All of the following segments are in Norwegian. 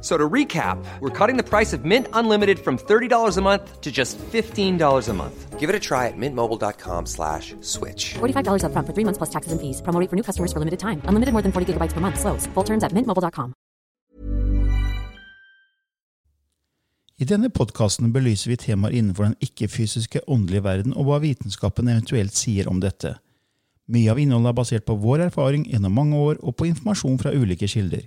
So to recap, we're cutting the price of Mint Unlimited from $30 a month to just $15 a month. Give it a try at mintmobile.com slash switch. $45 upfront for three months plus taxes and fees. Promo rate for new customers for limited time. Unlimited more than 40 gigabytes per month. Slows. Full terms at mintmobile.com. I denne podcasten belyser vi temaer innenfor den ikke-fysiske åndelige verden, og hva vitenskapen eventuelt sier om dette. Mye av innholdet er basert på vår erfaring gjennom mange år og på informasjon fra ulike kilder.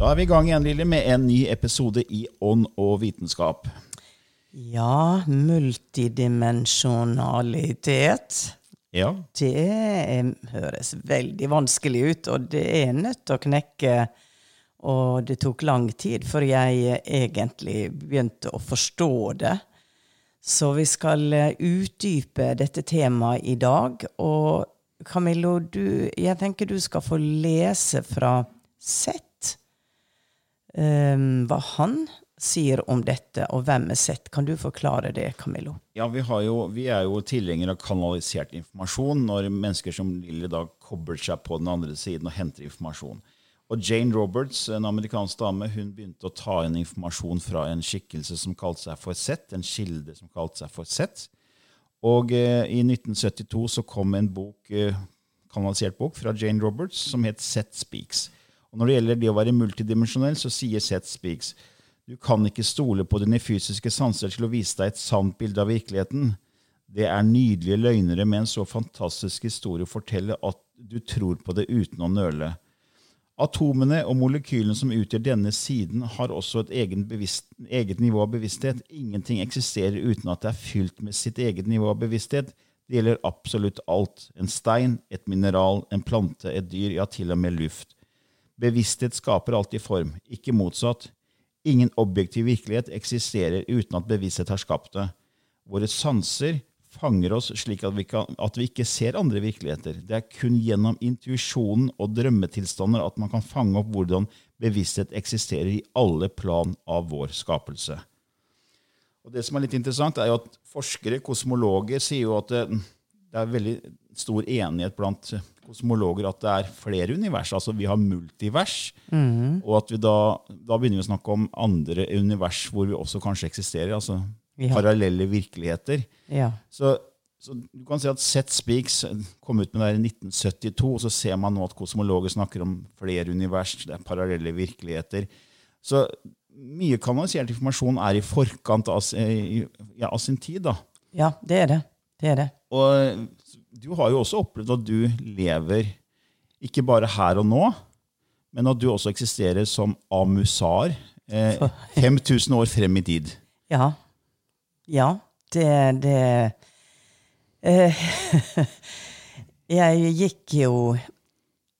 Da er vi i gang igjen, Lilly, med en ny episode i Ånd og vitenskap. Ja, multidimensjonalitet. Ja, Det er, høres veldig vanskelig ut, og det er nødt til å knekke. Og det tok lang tid før jeg egentlig begynte å forstå det. Så vi skal eh, utdype dette temaet i dag. Og Camillo, du, jeg tenker du skal få lese fra Sett um, hva han sier om dette, og hvem er Sett. Kan du forklare det, Camillo? ja vi, jo, vi er jo tilhengere av kanalisert informasjon når mennesker som Lilly da kobler seg på den andre siden og henter informasjon. Og Jane Roberts, en amerikansk dame, hun begynte å ta inn informasjon fra en skikkelse som kalte seg for Sett, en kilde som kalte seg for Sett. Og eh, i 1972 så kom en bok, eh, kanalisert bok fra Jane Roberts som het Sett Speaks. Og når det gjelder det å være multidimensjonell, så sier Seth Speaks du kan ikke stole på dine fysiske sanser til å vise deg et sant bilde av virkeligheten. Det er nydelige løgnere med en så fantastisk historie å fortelle at du tror på det uten å nøle. Atomene og molekylene som utgjør denne siden, har også et egen bevisst, eget nivå av bevissthet. Ingenting eksisterer uten at det er fylt med sitt eget nivå av bevissthet. Det gjelder absolutt alt. En stein, et mineral, en plante, et dyr, ja, til og med luft. Bevissthet skaper alltid form, ikke motsatt. Ingen objektiv virkelighet eksisterer uten at bevissthet har skapt det. Våre sanser fanger oss slik at vi, kan, at vi ikke ser andre virkeligheter. Det er kun gjennom intuisjonen og drømmetilstander at man kan fange opp hvordan bevissthet eksisterer i alle plan av vår skapelse. Og Det som er litt interessant, er jo at forskere, kosmologer, sier jo at det, det er veldig stor enighet blant kosmologer at det er flere univers. Altså vi har multivers. Og at vi da, da begynner vi å snakke om andre univers hvor vi også kanskje eksisterer. altså Ja. parallelle virkeligheter. Ja. Så, så du kan si at Seth Speaks kom ut med det her i 1972, og så ser man nå at kosmologer snakker om flere univers, det er parallelle virkeligheter. Så mye kanalisert informasjon er i forkant av, ja, av sin tid. da. ja, det er det. Det er det. Og du har jo også opplevd at du lever ikke bare her og nå, men at du også eksisterer som amusar eh, 5000 år frem i tid. Ja. Ja, det Det eh, Jeg gikk jo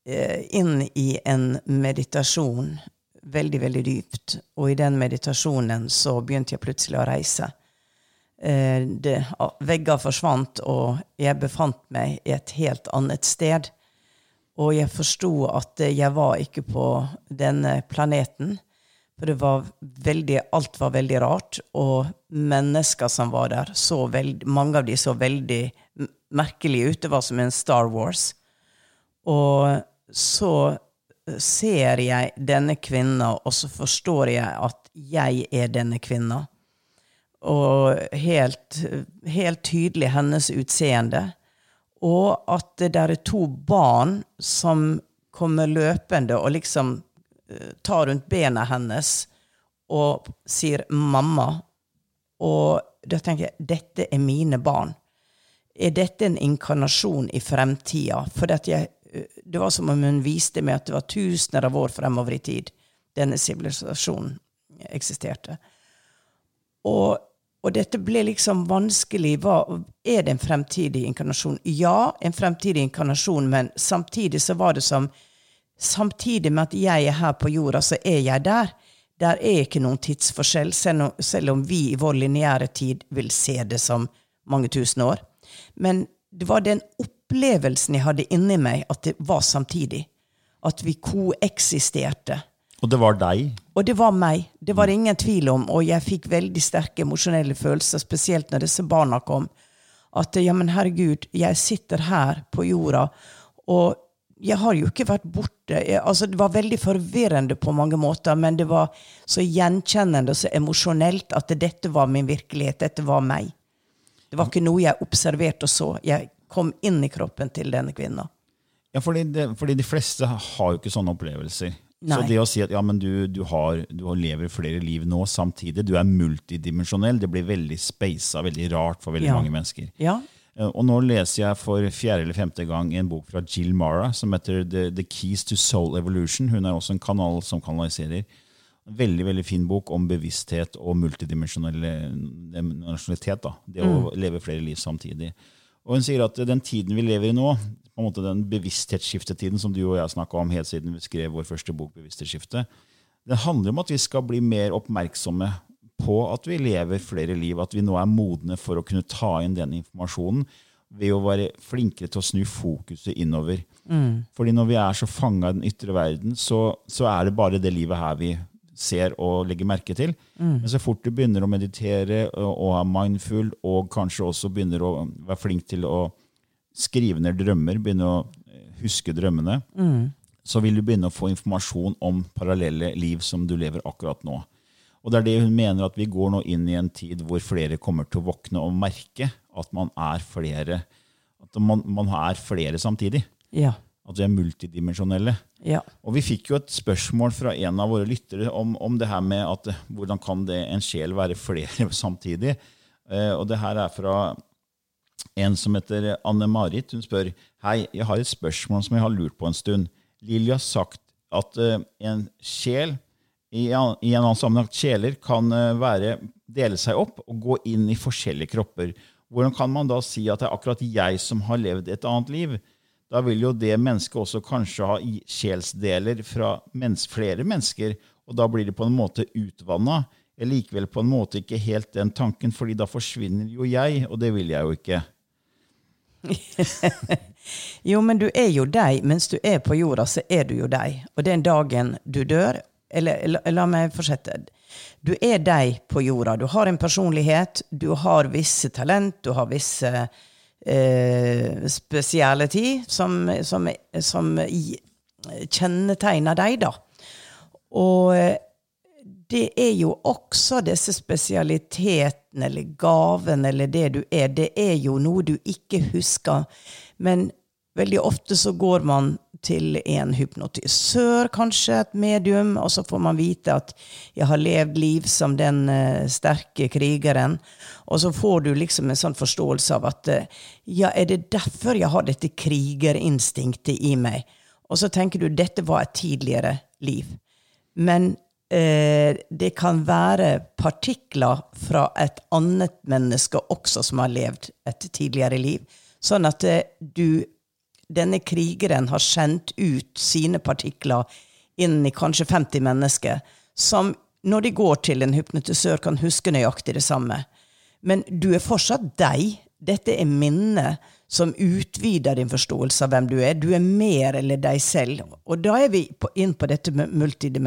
eh, inn i en meditasjon veldig, veldig dypt. Og i den meditasjonen så begynte jeg plutselig å reise. Eh, det, vegger forsvant, og jeg befant meg i et helt annet sted. Og jeg forsto at jeg var ikke på denne planeten. For det var veldig, alt var veldig rart, og mennesker som var der, så veld, mange av de så veldig merkelige ut. Det var som en Star Wars. Og så ser jeg denne kvinna, og så forstår jeg at jeg er denne kvinna. Og helt, helt tydelig hennes utseende. og at det der er to barn som kommer løpende og liksom eh, tar rundt bena hennes og sier 'mamma'. Og da tenker jeg dette er mine barn. Er dette en inkarnasjon i fremtida? For jeg, det var som om hun viste meg at det var tusener av år fremover i tid denne sivilisasjonen eksisterte. Og, og dette ble liksom vanskelig. Hva, er det en fremtidig inkarnasjon? Ja, en fremtidig inkarnasjon, men samtidig så var det som Samtidig med at jeg er her på jorda, så er jeg der. Der er ikke noen tidsforskjell, selv om, vi i vår lineære tid vil se det som mange tusen år. Men det var den opplevelsen jeg hadde inni meg, at det var samtidig. At vi koeksisterte. Og det var deg? Og det var meg. Det var det ingen tvil om. Og jeg fikk veldig sterke emosjonelle følelser, spesielt når disse barna kom. At ja, men herregud, jeg sitter her på jorda, og jeg har jo ikke vært borte. Jeg, altså, det var veldig forvirrende på mange måter, men det var så gjenkjennende og så emosjonelt at dette var min virkelighet. Dette var meg. Det var ikke noe jeg observerte og så. Jeg kom inn i kroppen til denne kvinna. Ja, fordi, det, fordi de fleste har jo ikke sånne opplevelser. Nei. Så det å si at ja, men du, du, har, du lever flere liv nå samtidig, du er multidimensjonell, det blir veldig speisa, veldig rart for veldig Ja. mange mennesker. Ja. Eh, Og nå leser jeg for fjerde eller femte gang en bok fra Jill Mara som heter The, The Keys to Soul Evolution. Hun er også en kanal som kanaliserer. Veldig veldig fin bok om bevissthet og multidimensjonalitet. da. Det å leve flere liv samtidig. Og Hun sier at den tiden vi lever i nå, på en måte den bevissthetsskiftetiden som du og jeg snakka om helt siden vi skrev vår første bok, Bevissthetsskifte, den handler om at vi skal bli mer oppmerksomme på at vi lever flere liv, at vi nå er modne for å kunne ta inn den informasjonen ved å være flinkere til å snu fokuset innover. Fordi når vi er så fanga i den ytre verden, så, så er det bare det livet her vi ser og legger merke til. Men så fort du begynner å meditere og, og er mindful, og kanskje også begynner å være flink til å skrive ned drømmer, begynne å eh, huske drømmene, så vil du begynne å få informasjon om parallelle liv som du lever akkurat nå. Og det er det hun mener at vi går nå inn i en tid hvor flere kommer til å våkne og merke at man er flere, at man, man er flere samtidig. Ja. At vi er multidimensjonelle. Ja. Og vi fikk jo et spørsmål fra en av våre lyttere om, om det her med at eh, hvordan kan det en sjel være flere samtidig. Eh, og det her er fra en som heter Anne-Marit. Hun spør Hei, jeg har et spørsmål som jeg har lurt på en stund. Lilly har sagt at eh, en sjel i, an- i en annen sammenheng sjeler kan eh, være, dele seg opp og gå inn i forskjellige kropper. Hvordan kan man da si at det er akkurat jeg som har levd et annet liv? Da vil jo det mennesket også kanskje ha sjelsdeler fra mens, flere mennesker, og da blir det på en måte utvanna. Likevel på en måte ikke helt den tanken, fordi da forsvinner jo jeg, og det vil jeg jo ikke. Jo, men du er jo deg. Mens du er på jorda, så er du jo deg. Og den dagen du dør Eller la, la meg fortsette. Du er deg på jorda. Du har en personlighet, du har visse talent, du har visse eh, speciality som, som, som kjennetegner deg, da. Og eh, det er jo også disse spesialitetene eller gaven eller det du er. Det er jo noe du ikke husker. Men veldig ofte så går man til en hypnotisør, kanskje et medium, og så får man vite at jeg har levd liv som den uh, sterke krigeren. Og så får du liksom en sånn forståelse av at uh, ja, er det derfor jeg har dette krigerinstinktet i meg? Og så tenker du dette var et tidligere liv. Men det kan være partikler fra et annet menneske også som har levd et tidligere liv. Sånn at eh, du, denne krigeren har sendt ut sine partikler inn i kanskje 50 mennesker, som når de går til en hypnotisør, kan huske nøyaktig det samme. Men du er fortsatt deg. Dette er minnet som utvider din forståelse av hvem du er. Du er mer eller deg selv. Og da er vi på, inn på dette med tid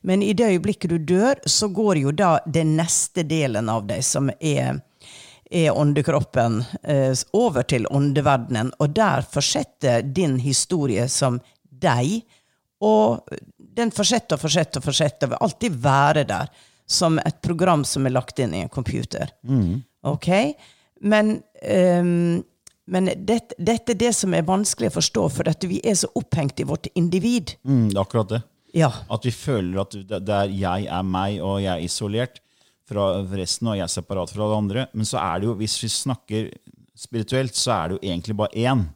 Men i det øyeblikket du dør, så går jo da den neste delen av deg, som er, er åndekroppen, eh, over til åndeverdenen. Og der fortsetter din historie som deg. Og den fortsetter og fortsetter og fortsetter. Vil alltid være der som et program som er lagt inn i en computer. Ok? Men ehm, Men dette, dette er det som er vanskelig å forstå, for at vi er så opphengt i vårt individ. Mm, det er akkurat det. Ja. At vi føler at det det er jeg er meg, og jeg er isolert fra resten, og jeg er separat fra alle andre. Men så er det jo, hvis vi snakker spirituelt, så er det jo egentlig bare én.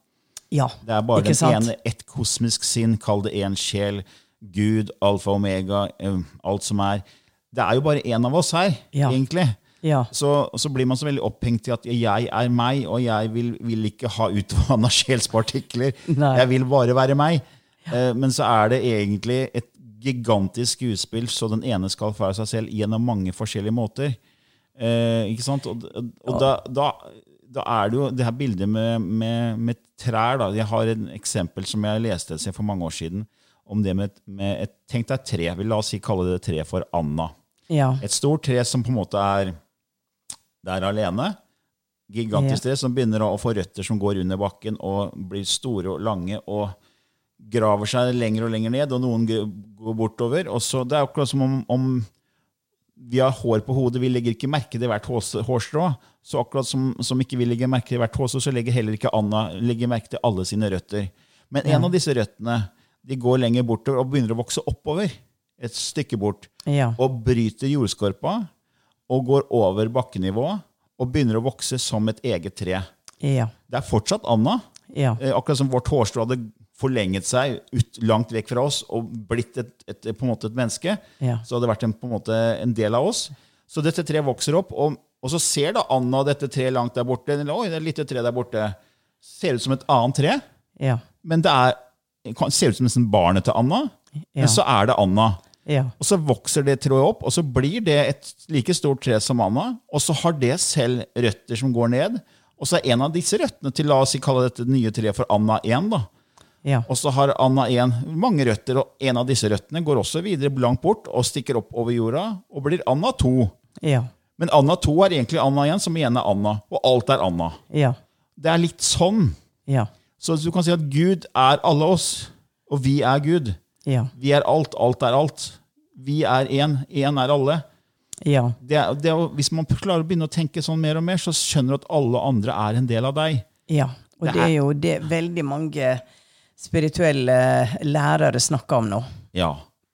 ja. Det er bare den ene, ett kosmisk sinn, kall det én sjel, Gud, alfa og omega, eh, alt som er. Det er jo bare én av oss her, Ja. egentlig. Ja. Så, så blir man så veldig opphengt i at jeg er meg, og jeg vil, vil ikke ha utvanna sjelspartikler. Nei. Jeg vil bare være meg. Ja. Men så er det egentlig et gigantisk skuespill, så den ene skal være seg selv gjennom mange forskjellige måter. Eh, ikke sant? Og, og da, da, da er det jo det her bildet med, med, med trær. Da. Jeg har et eksempel som jeg leste for mange år siden. Om det med, med et, Tenk deg tre. Vi la oss si kalle det tre for Anna. Ja. Et stort tre som på en måte er der alene. Gigantisk tre som begynner å få røtter som går under bakken og blir store og lange og graver seg lenger og lenger ned, og noen går bortover. Og så, det er akkurat som om, om vi har hår på hodet, vi legger ikke merke til hvert hårstrå. Så akkurat som, som ikke vi legger merke til hvert hårstrå, så legger heller ikke Anna legger merke til alle sine røtter. Men en av disse røttene de går lenger bortover og begynner å vokse oppover. Et stykke bort Ja. og bryter jordskorpa og går over bakkenivå og begynner å vokse som et eget tre. Ja. Det er fortsatt Anna, Ja. eh, akkurat som vårt hårstrå hadde forlenget seg ut, langt vekk fra oss og blitt et, et, på en måte et menneske. Ja. Så hadde det vært en, på en, måte en del av oss. Så dette treet vokser opp, og, og så ser da Anna dette treet langt der borte. Eller, Oi, det er et lite tre der borte. Ser ut som et annet tre, Ja. men det er, ser ut som nesten barnet til Anna. Ja. Men så er det Anna. Ja. Og så vokser det treet opp, og så blir det et like stort tre som Anna. Og så har det selv røtter som går ned. Og så er en av disse røttene til la oss kalle dette nye treet for Anna 1. da. Ja. Og så har Anna 1 mange røtter, og en av disse røttene går også videre langt bort og stikker opp over jorda og blir Anna 2. Ja. Men Anna 2 er egentlig Anna 1, som igjen er Anna. Og alt er Anna. Ja. Det er litt sånn. Ja. Så du kan si at Gud er alle oss, og vi er Gud. Ja. Vi er alt, alt er alt. Vi er én, én er alle. Ja. Det, det, hvis man klarer å begynne å tenke sånn mer og mer, så skjønner du at alle andre er en del av deg. Ja. Og Det det er jo det veldig mange spirituelle lærere snakker om nå. Ja.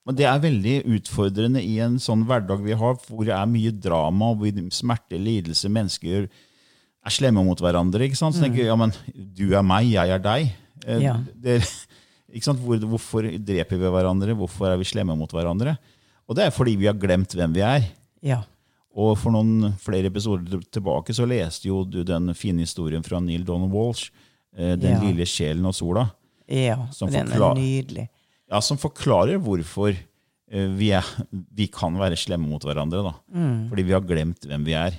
Og det er veldig utfordrende i en sånn hverdag vi har, hvor det er mye drama, hvor smerte, lidelse, mennesker er slemme mot hverandre. ikke sant? Så tenker jeg, ja, men du er meg, jeg er deg. Eh, Ja. Det? Hvor, hvorfor dreper vi hverandre? Hvorfor er vi slemme mot hverandre? Og det er fordi vi har glemt hvem vi er. Ja. Og for noen flere episoder tilbake så leste jo du den fine historien fra Neil Donald Walsh, eh, 'Den Ja. lille sjelen og sola', Ja. Som Den er nydelig. ja, som forklarer hvorfor eh, vi, er, vi kan være slemme mot hverandre. Da. Fordi vi har glemt hvem vi er.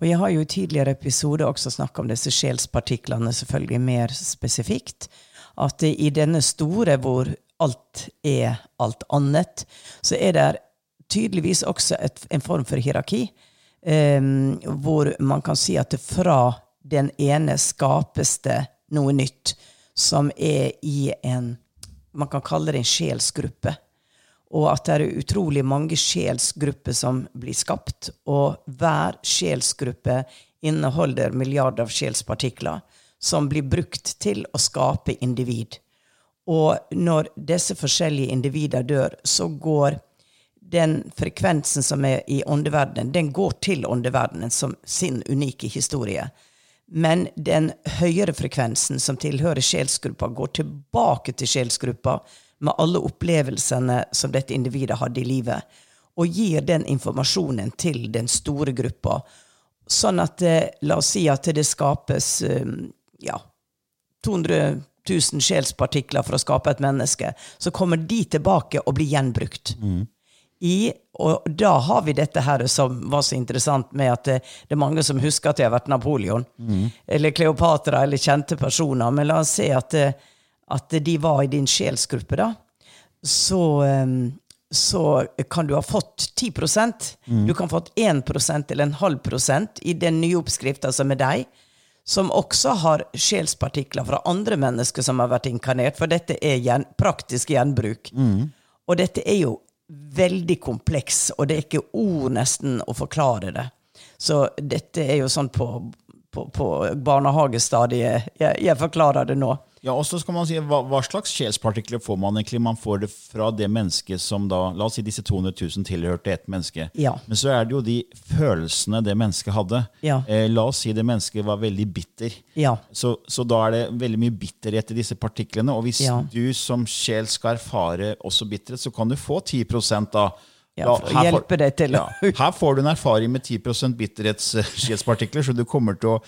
Og jeg har jo i tidligere episoder også snakket om disse sjelspartiklene, selvfølgelig mer spesifikt. At i denne store, hvor alt er alt annet, så er det tydeligvis også et, en form for hierarki. eh, hvor man kan si at fra den ene skapes det noe nytt, som er i en Man kan kalle det en sjelsgruppe. Og at det er utrolig mange sjelsgrupper som blir skapt. Og hver sjelsgruppe inneholder milliarder av sjelspartikler som blir brukt til å skape individ. Og når disse forskjellige individer dør, så går den frekvensen som er i åndeverdenen, den går til åndeverdenen som sin unike historie. Men den høyere frekvensen som tilhører sjelsgruppa, går tilbake til sjelsgruppa med alle opplevelsene som dette individet hadde i livet, og gir den informasjonen til den store gruppa. Sånn at eh, La oss si at det skapes eh, ja, 200 000 sjelspartikler for å skape et menneske. Så kommer de tilbake og blir gjenbrukt. I, og da har vi dette her som var så interessant med at det, det er mange som husker at det har vært Napoleon. Eller Kleopatra, eller kjente personer. Men la oss se at, at de var i din sjelsgruppe, da. Så, eh, så kan du ha fått 10% Du kan ha fått 1% eller en halv prosent i den nye oppskrifta som er deg som også har sjelspartikler fra andre mennesker som har vært inkarnert, for dette er gjen, praktisk gjenbruk. Og dette er jo veldig kompleks, og det er ikke ord nesten å forklare det. Så dette er jo sånn på, på, på barnehagestadiet. Jeg, jeg forklarer det nå. Ja, og så skal man si, hva, hva slags sjelspartikler får man egentlig? Man får det fra det mennesket som da La oss si disse 200 000 tilhørte ett menneske. Ja. Men så er det jo de følelsene det mennesket hadde. Ja. Eh, la oss si det mennesket var veldig bitter. Ja. Så, så da er det veldig mye bitterhet i disse partiklene. Og hvis du som sjel skal erfare også bitterhet, så kan du få 10 da. Ja, for å hjelpe deg til ja, Her får du en erfaring med 10% bitterhetssjelspartikler, så du kommer til å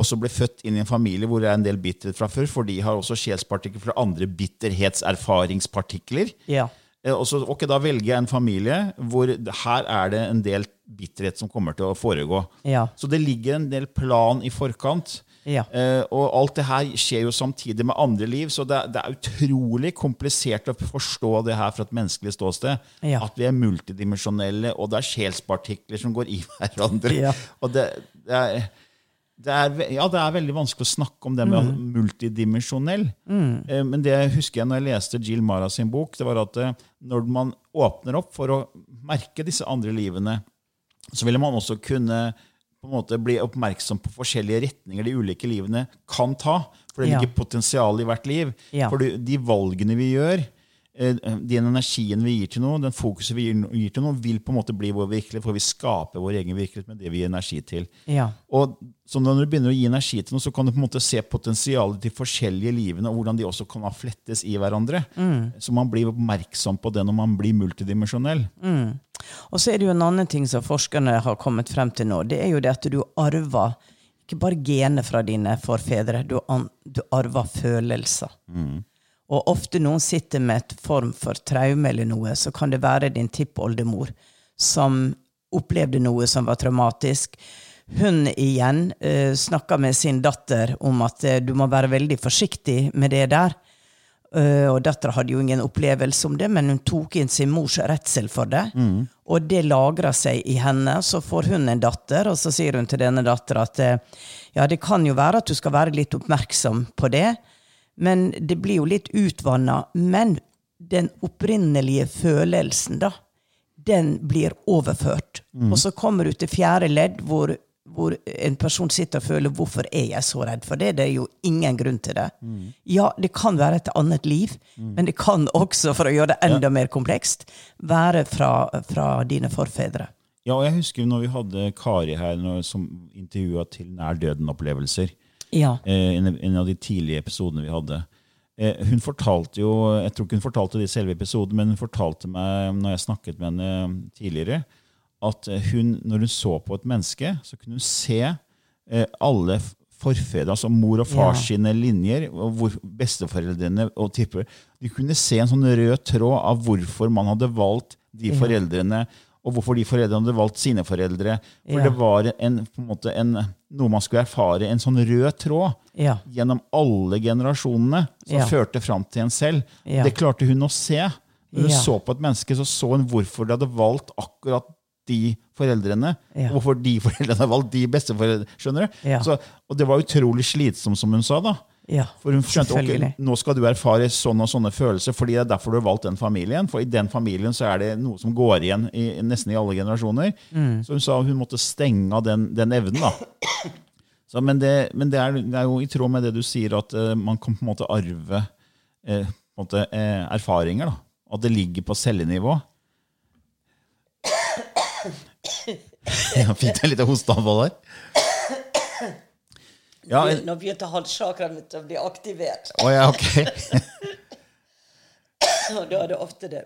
også ble født inn i en familie hvor det er en del bitterhet fra før, for de har også sjelspartikler fra andre bitterhetserfaringspartikler. Ja. Eh, Og så, ok, Da velger jeg en familie hvor her er det en del bitterhet som kommer til å foregå. Ja. Så det ligger en del plan i forkant. Ja. Uh, og alt det her skjer jo samtidig med andre liv, så det, det er utrolig komplisert å forstå det her fra et menneskelig ståsted. Ja. At vi er multidimensjonelle, og det er sjelspartikler som går i hverandre. Ja. Og det, det, er, det, er, ja, det er veldig vanskelig å snakke om det med Mm. multidimensjonell. Mm. men det husker jeg når jeg leste Jill Mara sin bok, det var at eh, når man åpner opp for å merke disse andre livene, så ville man også kunne på en måte bli oppmerksom på forskjellige retninger de ulike livene kan ta. For det Ja. ligger potensial i hvert liv. Ja. For de, valgene vi gjør, eh, den energien vi gir til noe, den fokuset vi gir, til noe, vil på en måte bli vår virkelighet, for vi skaper vår egen virkelighet med det vi gir energi til. Ja. Og så når du begynner å gi energi til noe, så kan du på en måte se potensialet til forskjellige livene, og hvordan de også kan flettes i hverandre. Så man blir oppmerksom på det når man blir multidimensjonell. Og så er det jo en annen ting som forskerne har kommet frem til nå. Det er jo det at du arver ikke bare gener fra dine forfedre, du, du arver følelser. Og ofte noen sitter med et form for traume eller noe, så kan det være din tippoldemor som opplevde noe som var traumatisk. Hun igjen uh, snakka med sin datter om at eh, du må være veldig forsiktig med det der. Uh, og dattera hadde jo ingen opplevelse om det, men hun tok inn sin mors redsel for det. Og det lagra seg i henne. Så får hun en datter, og så sier hun til denne dattera at uh, ja, det kan jo være at du skal være litt oppmerksom på det, men det blir jo litt utvanna. Men den opprinnelige følelsen, da, den blir overført. Og så kommer du til fjerde ledd, hvor, hvor en person sitter og føler 'hvorfor er jeg så redd for det'? Det er jo ingen grunn til det. Ja, det kan være et annet liv, men det kan også, for å gjøre det enda mer komplekst, være fra, fra dine forfedre. Ja, og jeg husker når vi hadde Kari her når, som intervjua til nær døden-opplevelser. Ja. Eh, en, en av de tidlige episodene vi hadde. Eh, hun fortalte jo, Jeg tror ikke hun fortalte det i selve episoden, men hun fortalte meg når jeg snakket med henne tidligere, at eh, hun, når hun så på et menneske, så kunne hun se eh, alle forfedre, altså mor og far Ja. sine linjer, og hvor besteforeldrene og tipper De kunne se en sånn rød tråd av hvorfor man hadde valgt de foreldrene, og hvorfor de foreldrene hadde valgt sine foreldre. For Ja. det var en, måte en, noe man skulle erfare, en sånn rød tråd Ja. gjennom alle generasjonene som Ja. førte fram til en selv. Det klarte hun å se. Når hun så på et menneske, så så hun hvorfor de hadde valgt akkurat de foreldrene. Og hvorfor de foreldrene hadde valgt de besteforeldrene. Skjønner du? Så, og det var utrolig slitsomt, som hun sa. da. Ja, For hun skjønte ok, nå skal du erfare sånne og sånne følelser, fordi det er derfor du har valgt den familien. For i den familien så er det noe som går igjen i, nesten i alle generasjoner. Mm. Så hun sa hun måtte stenge av den, den evnen. da. Så, men det, men det, er, det er jo i tråd med det du sier, at uh, man kan på en måte arve uh, på en måte, uh, erfaringer. da. At det ligger på cellenivå. Jeg Fikk du et lite hosteanfall der? Ja, jeg... Nå begynte halschakraen mitt å bli aktivert. Oh, ja, ok. Og da er det ofte det.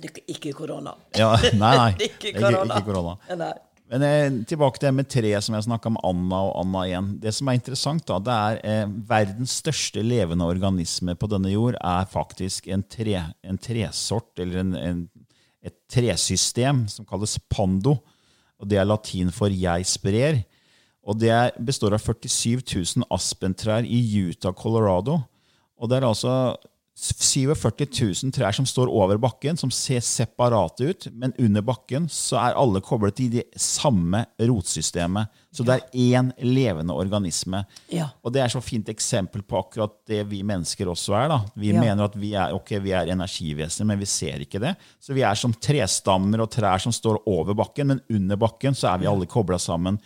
Det er ikke korona. Ja, nei, nei. Det er ikke Ikke- korona. ikke korona. Nei. Men eh, tilbake til det med tre som jeg snakka om Anna og Anna igjen. Det som er interessant, da, det er eh, verdens største levende organisme på denne jord er faktisk en, tre, en tresort, eller en, en, et tresystem som kalles pando. Og det er latin for 'jeg sprer'. Og det består av 47 000 aspentrær i Utah, Colorado. Og det er altså 47 000 trær som står over bakken, som ser separate ut, men under bakken så er alle koblet i det samme rotsystemet. Så det er én levende organisme. Ja. Og det er så fint eksempel på akkurat det vi mennesker også er. da. Vi Ja. mener at vi er, okay, vi er energivesener, men vi ser ikke det. Så vi er som trestammer og trær som står over bakken, men under bakken så er vi alle kobla sammen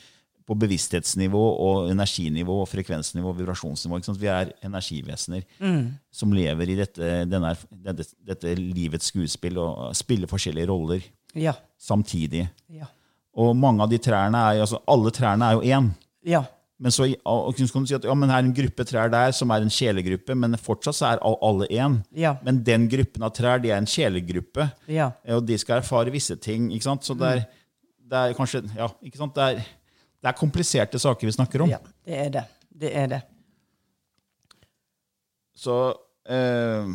på bevissthetsnivå og energinivå og frekvensnivå og vibrasjonsnivå. Vi er energivesener som lever i dette, denne, dette, dette livets skuespill og spiller forskjellige roller Ja. samtidig. Ja. Og mange av de trærne er, altså alle trærne er jo én. Ja. Men så så kan du si at ja, men her er en gruppe trær der som er en kjelegruppe, men fortsatt så er alle én. Ja. Men den gruppen av trær de er en kjelegruppe, Ja. og de skal erfare visse ting. ikke sant? Så det er, det er kanskje ja, ikke sant? Det er, det er kompliserte saker vi snakker om. ja. Det er det. Det er det. Så eh,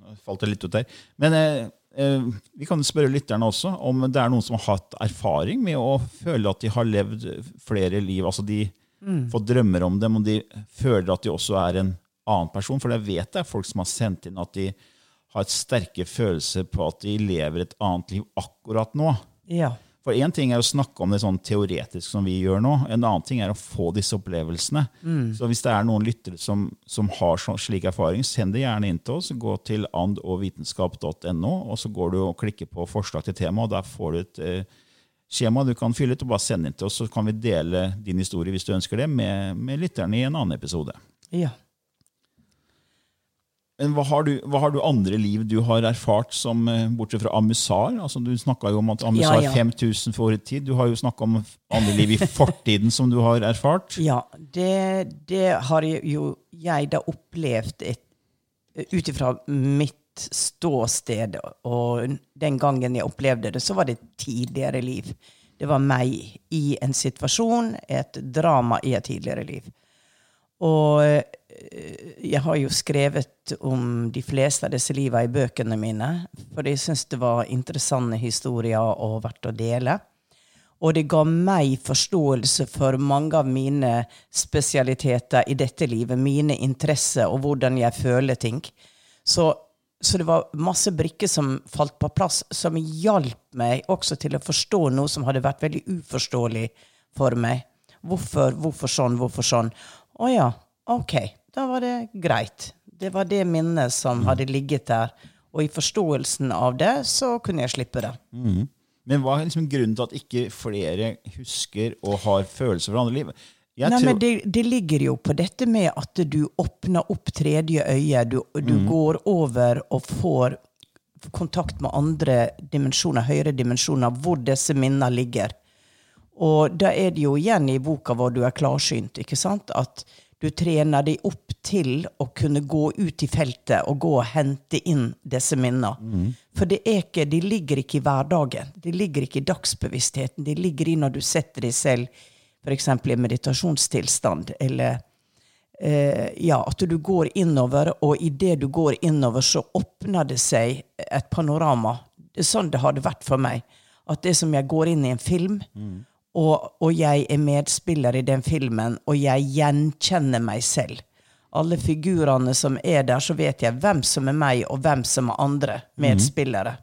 Nå falt det litt ut der. Men eh, eh, vi kan spørre lytterne også om det er noen som har hatt erfaring med å føle at de har levd flere liv. altså de får drømmer om dem, og de føler at de også er en annen person. For jeg vet det er folk som har sendt inn at de har et sterke følelser på at de lever et annet liv akkurat nå. Ja. For én ting er å snakke om det sånn teoretisk som vi gjør nå. En annen ting er å få disse opplevelsene. Så hvis det er noen lyttere som, som har slik erfaring, send det gjerne inn til oss. Gå til andogvitenskap.no, og så går du og klikker på forslag til tema, og der får du et eh, skjema du kan fylle ut, og bare sende inn til oss. Så kan vi dele din historie hvis du ønsker det, med, med lytterne i en annen episode. Ja. Men hva har, du, hva har du andre liv du har erfart, som, eh, bortsett fra Amusar? Altså, du snakka jo om at Amusar Ja, ja. 5000 for året tid. Du har jo snakka om andre liv i fortiden som du har erfart. Ja, det, det har jo jeg da opplevd ut ifra mitt ståsted. Og den gangen jeg opplevde det, så var det et tidligere liv. Det var meg i en situasjon, et drama i et tidligere liv. Og eh, jeg har jo skrevet om de fleste av disse livene i bøkene mine, for jeg syns det var interessante historier og verdt å dele. Og det ga meg forståelse for mange av mine spesialiteter i dette livet, mine interesser og hvordan jeg føler ting. Så, så det var masse brikker som falt på plass, som hjalp meg også til å forstå noe som hadde vært veldig uforståelig for meg. Hvorfor, hvorfor sånn, hvorfor sånn? Å ja, ok, da var det greit. Det var det minnet som hadde ligget der. Og i forståelsen av det, så kunne jeg slippe det. Men hva er liksom grunnen til at ikke flere husker og har følelser for andre liv? Jeg Nei, tror, men det, det ligger jo på dette med at du åpner opp tredje øye. Du, du går over og får kontakt med andre dimensjoner, høyere dimensjoner, hvor disse minnene ligger. Og da er det jo igjen i boka hvor du er klarsynt, ikke sant? At du trener deg opp til å kunne gå ut i feltet og gå og hente inn disse minnene. For det er ikke, de ligger ikke i hverdagen. De ligger ikke i dagsbevisstheten. De ligger i når du setter deg selv f.eks. i meditasjonstilstand, eller eh, ja, at du går innover, og idet du går innover, så åpner det seg et panorama. Det er sånn det hadde vært for meg. At det som jeg går inn i en film, og, og jeg er medspiller i den filmen, og jeg gjenkjenner meg selv. Alle figurene som er der, så vet jeg hvem som er meg, og hvem som er andre medspillere.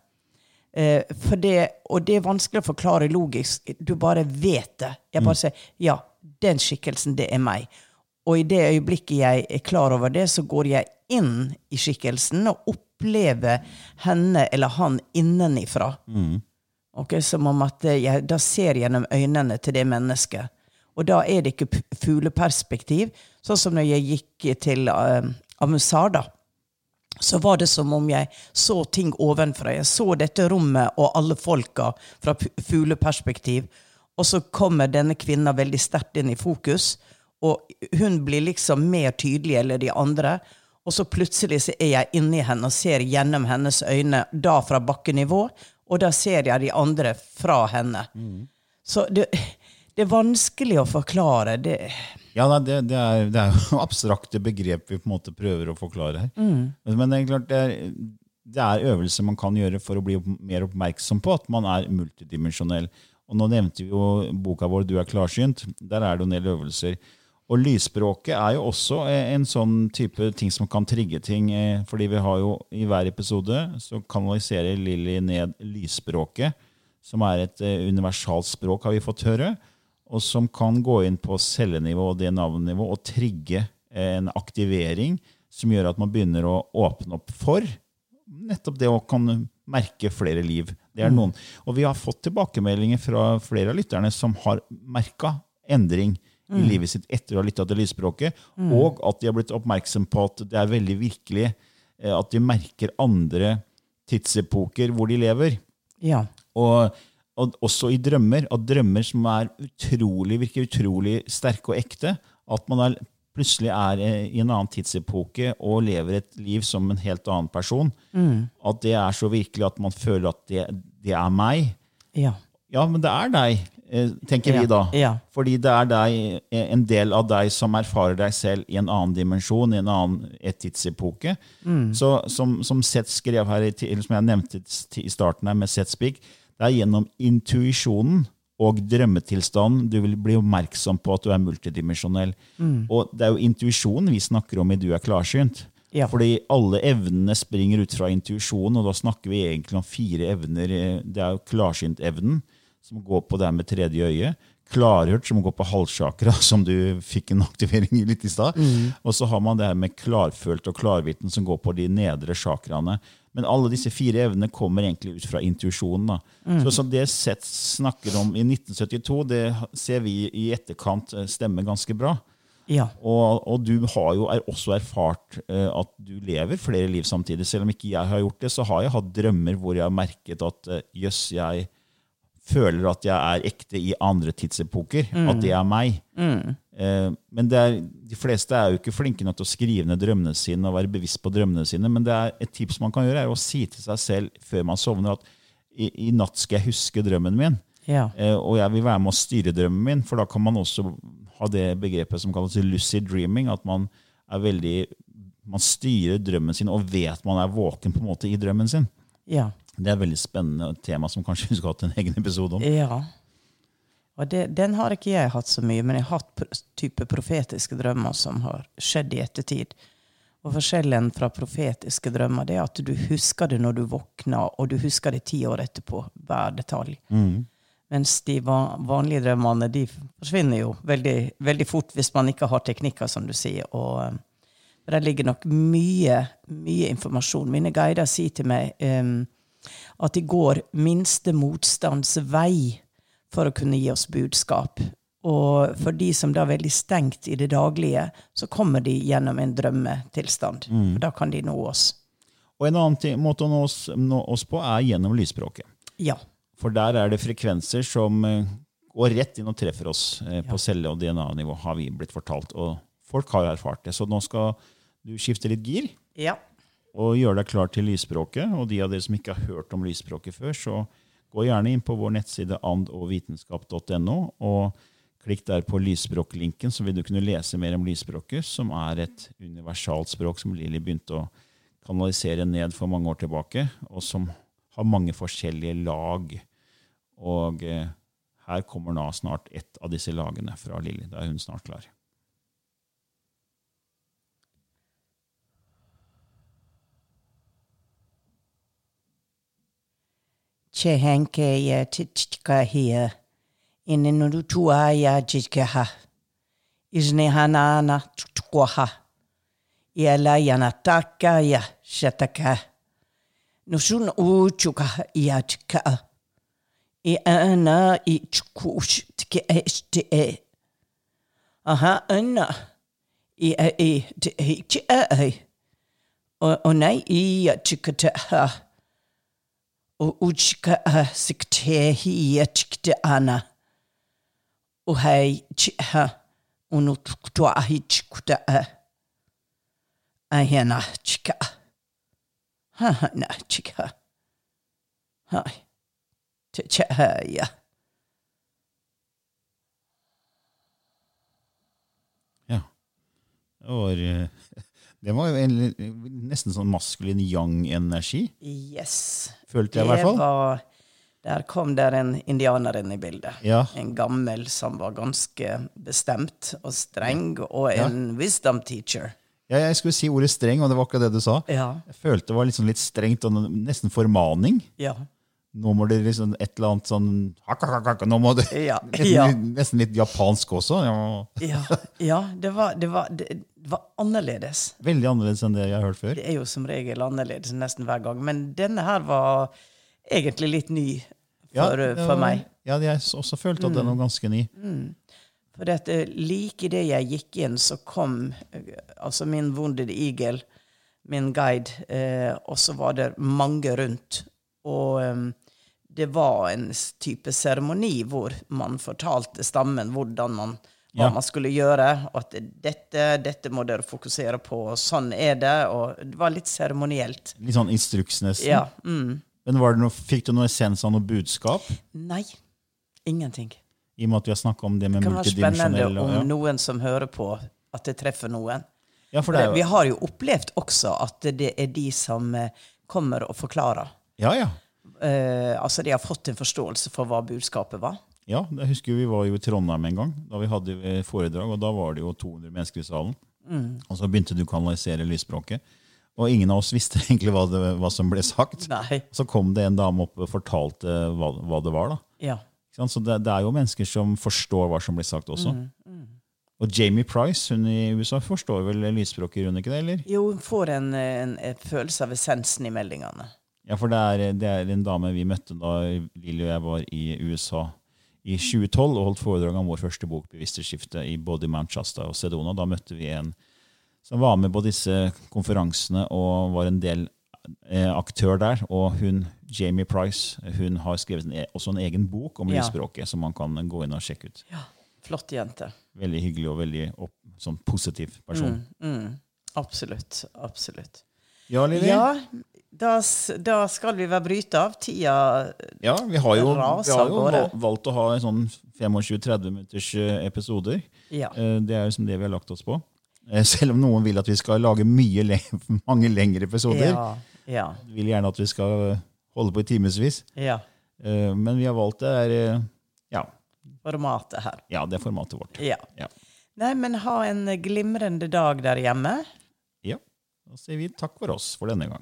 Eh, for det, og det er vanskelig å forklare logisk. Du bare vet det. Jeg bare sier ja, den skikkelsen, det er meg. Og i det øyeblikket jeg er klar over det, så går jeg inn i skikkelsen og opplever henne eller han innenifra. Ok, Som om at eh, jeg da ser gjennom øynene til det mennesket. Og da er det ikke fugleperspektiv, sånn som når jeg gikk til uh, Amusar, da så var det som om jeg så ting ovenfra. Jeg så dette rommet og alle folka fra fugleperspektiv. Og så kommer denne kvinna veldig sterkt inn i fokus, og hun blir liksom mer tydelig enn de andre. Og så plutselig så er jeg inni henne og ser gjennom hennes øyne, da fra bakkenivå, og da ser jeg de andre fra henne. Så det, det er vanskelig å forklare. Det, Ja, det, det, er, det er jo abstrakte begrep vi på en måte prøver å forklare her. Men det er klart, det er, det er øvelser man kan gjøre for å bli mer oppmerksom på at man er multidimensjonell. Og nå nevnte vi jo boka vår 'Du er klarsynt'. Der er det jo en del øvelser. Og lysspråket er jo også eh, en sånn type ting som kan trigge ting. eh, Fordi vi har jo i hver episode så kanaliserer Lilly ned lysspråket, som er et eh, universalt språk, har vi fått høre og som kan gå inn på cellenivå og DNA-nivå og trigge en aktivering som gjør at man begynner å åpne opp for nettopp det å kan merke flere liv. Det er noen. Og vi har fått tilbakemeldinger fra flere av lytterne som har merka endring i livet sitt etter å ha lytta til lysspråket, og at de har blitt oppmerksom på at det er veldig virkelig eh, at de merker andre tidsepoker hvor de lever. Ja. Og, og også i drømmer. At drømmer som er utrolig, virker utrolig sterke og ekte. At man er, plutselig er eh, i en annen tidsepoke og lever et liv som en helt annen person. At det er så virkelig at man føler at det, det er meg. Ja. Ja, men det er deg, tenker vi da. ja. Fordi det er deg, eh, en del av deg som erfarer deg selv i en annen dimensjon, i en annen tidsepoke. Mm. Så som, som Seth skrev her, som jeg nevnte i starten her med Seth Speak, det er gjennom intuisjonen og drømmetilstanden du vil bli oppmerksom på at du er multidimensjonell. Mm. Og det er jo intuisjonen vi snakker om i Du er klarsynt. Ja. Fordi alle evnene springer ut fra intuisjonen, og da snakker vi egentlig om fire evner. Eh, Det er jo klarsyntevnen, som går på det med tredje øye. Klarhørt, som går på halssjakra, som du fikk en aktivering i litt i stad. Og så har man det her med klarfølt og klarviten, som går på de nedre sjakraene. Men alle disse fire evnene kommer egentlig ut fra intuisjonen. Mm. Så, så det Seth snakker om i 1972, det ser vi i etterkant eh, stemmer ganske bra. Ja. Og, og du har jo er også erfart uh, at du lever flere liv samtidig. Selv om ikke jeg har gjort det, så har jeg hatt drømmer hvor jeg har merket at uh, jøss, jeg føler at jeg er ekte i andre tidsepoker. At det er meg. Eh, men er, de fleste er jo ikke flinke nok til å skrive ned drømmene sine og være bevisst på drømmene sine. Men det er et tips man kan gjøre, er å si til seg selv før man sovner at i, i natt skal jeg huske drømmen min. Ja. Eh, og jeg vil være med å styre drømmen min, for da kan man også ha det begrepet som kalles lucid dreaming, at man er veldig man styrer drømmen sin og vet man er våken på en måte i drømmen sin. Ja. Det er et veldig spennende tema som kanskje vi skulle hatt en egen episode om. Ja. Og det, den har ikke jeg hatt så mye, men jeg har hatt type profetiske drømmer som har skjedd i ettertid. Og forskjellen fra profetiske drømmer det er at du husker det når du våkner, og du husker det ti år etterpå, hver detalj. Mens de vanlige drømmene de forsvinner jo veldig, veldig fort hvis man ikke har teknikker, som du sier. Og eh, der ligger nok mye, mye informasjon. Mine guider sier til meg em, at de går minste motstands vei for å kunne gi oss budskap. Og for de som da er veldig stengt i det daglige, så kommer de gjennom en drømmetilstand. For da kan de nå oss. Og en annen måte å nå oss, nå oss på er gjennom lysspråket. Ja. For der er det frekvenser som eh, går rett inn og treffer oss eh, på celle- og DNA-nivå, har vi blitt fortalt. Og folk har erfart det. Så nå skal du skifte litt gir Ja. Og gjøre deg klar til lysspråket. Og de av dere som ikke har hørt om lysspråket før, så gå gjerne inn på vår nettside andogvitenskap.no og klikk der på lysspråklinken, så vil du kunne lese mer om lysspråket, som er et universalt språk som Lilly begynte å kanalisere ned for mange år tilbake, og som har mange forskjellige lag. Og eh, her kommer nå snart ett av disse lagene fra Lilly. Da er hun snart klar. Chehenke ya tichka hiya. Ine nurutua ya jikaha. Izne hanana tukwaha. Yala yanataka ya shataka. Nusun uchuka ya chika. I ana i chukush tke este e. Aha ana. I e e te e e. O nei i ya ha. O uchka a siktehi achikte ana. O hei chiha unu tuktua ahi chikuta a. Ahena chika. Ha ha na chika. Hai. Te chaha ya. Ja. Det var, eh, det var jo en, nesten sånn maskulin yang-energi, Yes. følte jeg i hvert fall. var, der kom der en indianer inn i bildet. Ja. En gammel som var ganske bestemt og streng, og en wisdom teacher. Ja, jeg skulle si ordet streng, og det var akkurat det du sa. Ja. Jeg følte det var liksom litt strengt, og nesten formaning. Ja. Nå må det liksom et eller annet sånn Nå må det Ja, ja. nesten litt japansk også. Ja. Ja, det, var, det, var, det, var annerledes. Veldig annerledes enn det jeg har hørt før. Det er jo som regel annerledes nesten hver gang, men denne her var egentlig litt ny for, det for meg. Ja, jeg også følte at den var ganske ny. For dette, like idet jeg gikk inn, så kom eh, altså min Wounded Eagle, min guide, eh, og så var det mange rundt. Og um, det var en type seremoni hvor man fortalte stammen hvordan man, hva Ja. man skulle gjøre. Og at dette, dette må dere fokusere på, og sånn er det. Og det var litt seremonielt. Litt sånn instruks, nesten. Ja. Mm. Men var det noe, fikk du noe essens av noe budskap? Nei. Ingenting. I og med at vi har snakka om det med Det kan være spennende om ja. noen som hører på, at det treffer noen. ja, for det er Vi har jo opplevd også at det er de som eh, kommer og forklarer. Ja, ja. Eh, altså de har fått en forståelse for hva budskapet var. Ja, jeg husker Vi var jo i Trondheim en gang, da vi hadde eh, foredrag. og Da var det jo 200 mennesker i salen. Mm. Og så begynte du å kanalisere lysspråket. Og ingen av oss visste egentlig hva, det, hva som ble sagt. Nei. Så kom det en dame opp og fortalte hva, hva det var. da. Ja. Så det, det er jo mennesker som forstår hva som blir sagt også. Mm, Og Jamie Price hun i USA forstår vel lysspråket, gjør hun ikke det? eller? Jo, hun får en, en, en følelse av essensen i meldingene. Ja, for det er, det er en dame vi møtte da Lilly og jeg var i USA i 2012 og holdt foredrag om vår første bok, 'Bevissthetsskifte', i både Manchester og Sedona. Da møtte vi en som var med på disse konferansene og var en del eh, aktør der. Og hun, Jamie Price, hun har skrevet en, e- også en egen bok om Ja. som man kan gå inn og sjekke ut. Ja, Flott jente. Veldig hyggelig og veldig opp, sånn positiv person. Mm, absolutt. Absolutt. Ja, Lilly? Ja, da, da skal vi være bryte av. Tida Ja, vi har jo, vi har jo valgt å ha en sånn 25-30 minutters eh, episoder. Ja. Eh, Det er jo som det vi har lagt oss på. Eh, Selv om noen vil at vi skal lage le mange lengre episoder. Ja. Ja. Vil gjerne at vi skal holde på i timevis. ja. Men vi har valgt det er, eh, ja, Formatet her. ja, det er formatet vårt. Ja. Ja. Nei, men ha en glimrende dag der hjemme. ja. Da sier vi takk for oss for denne gang.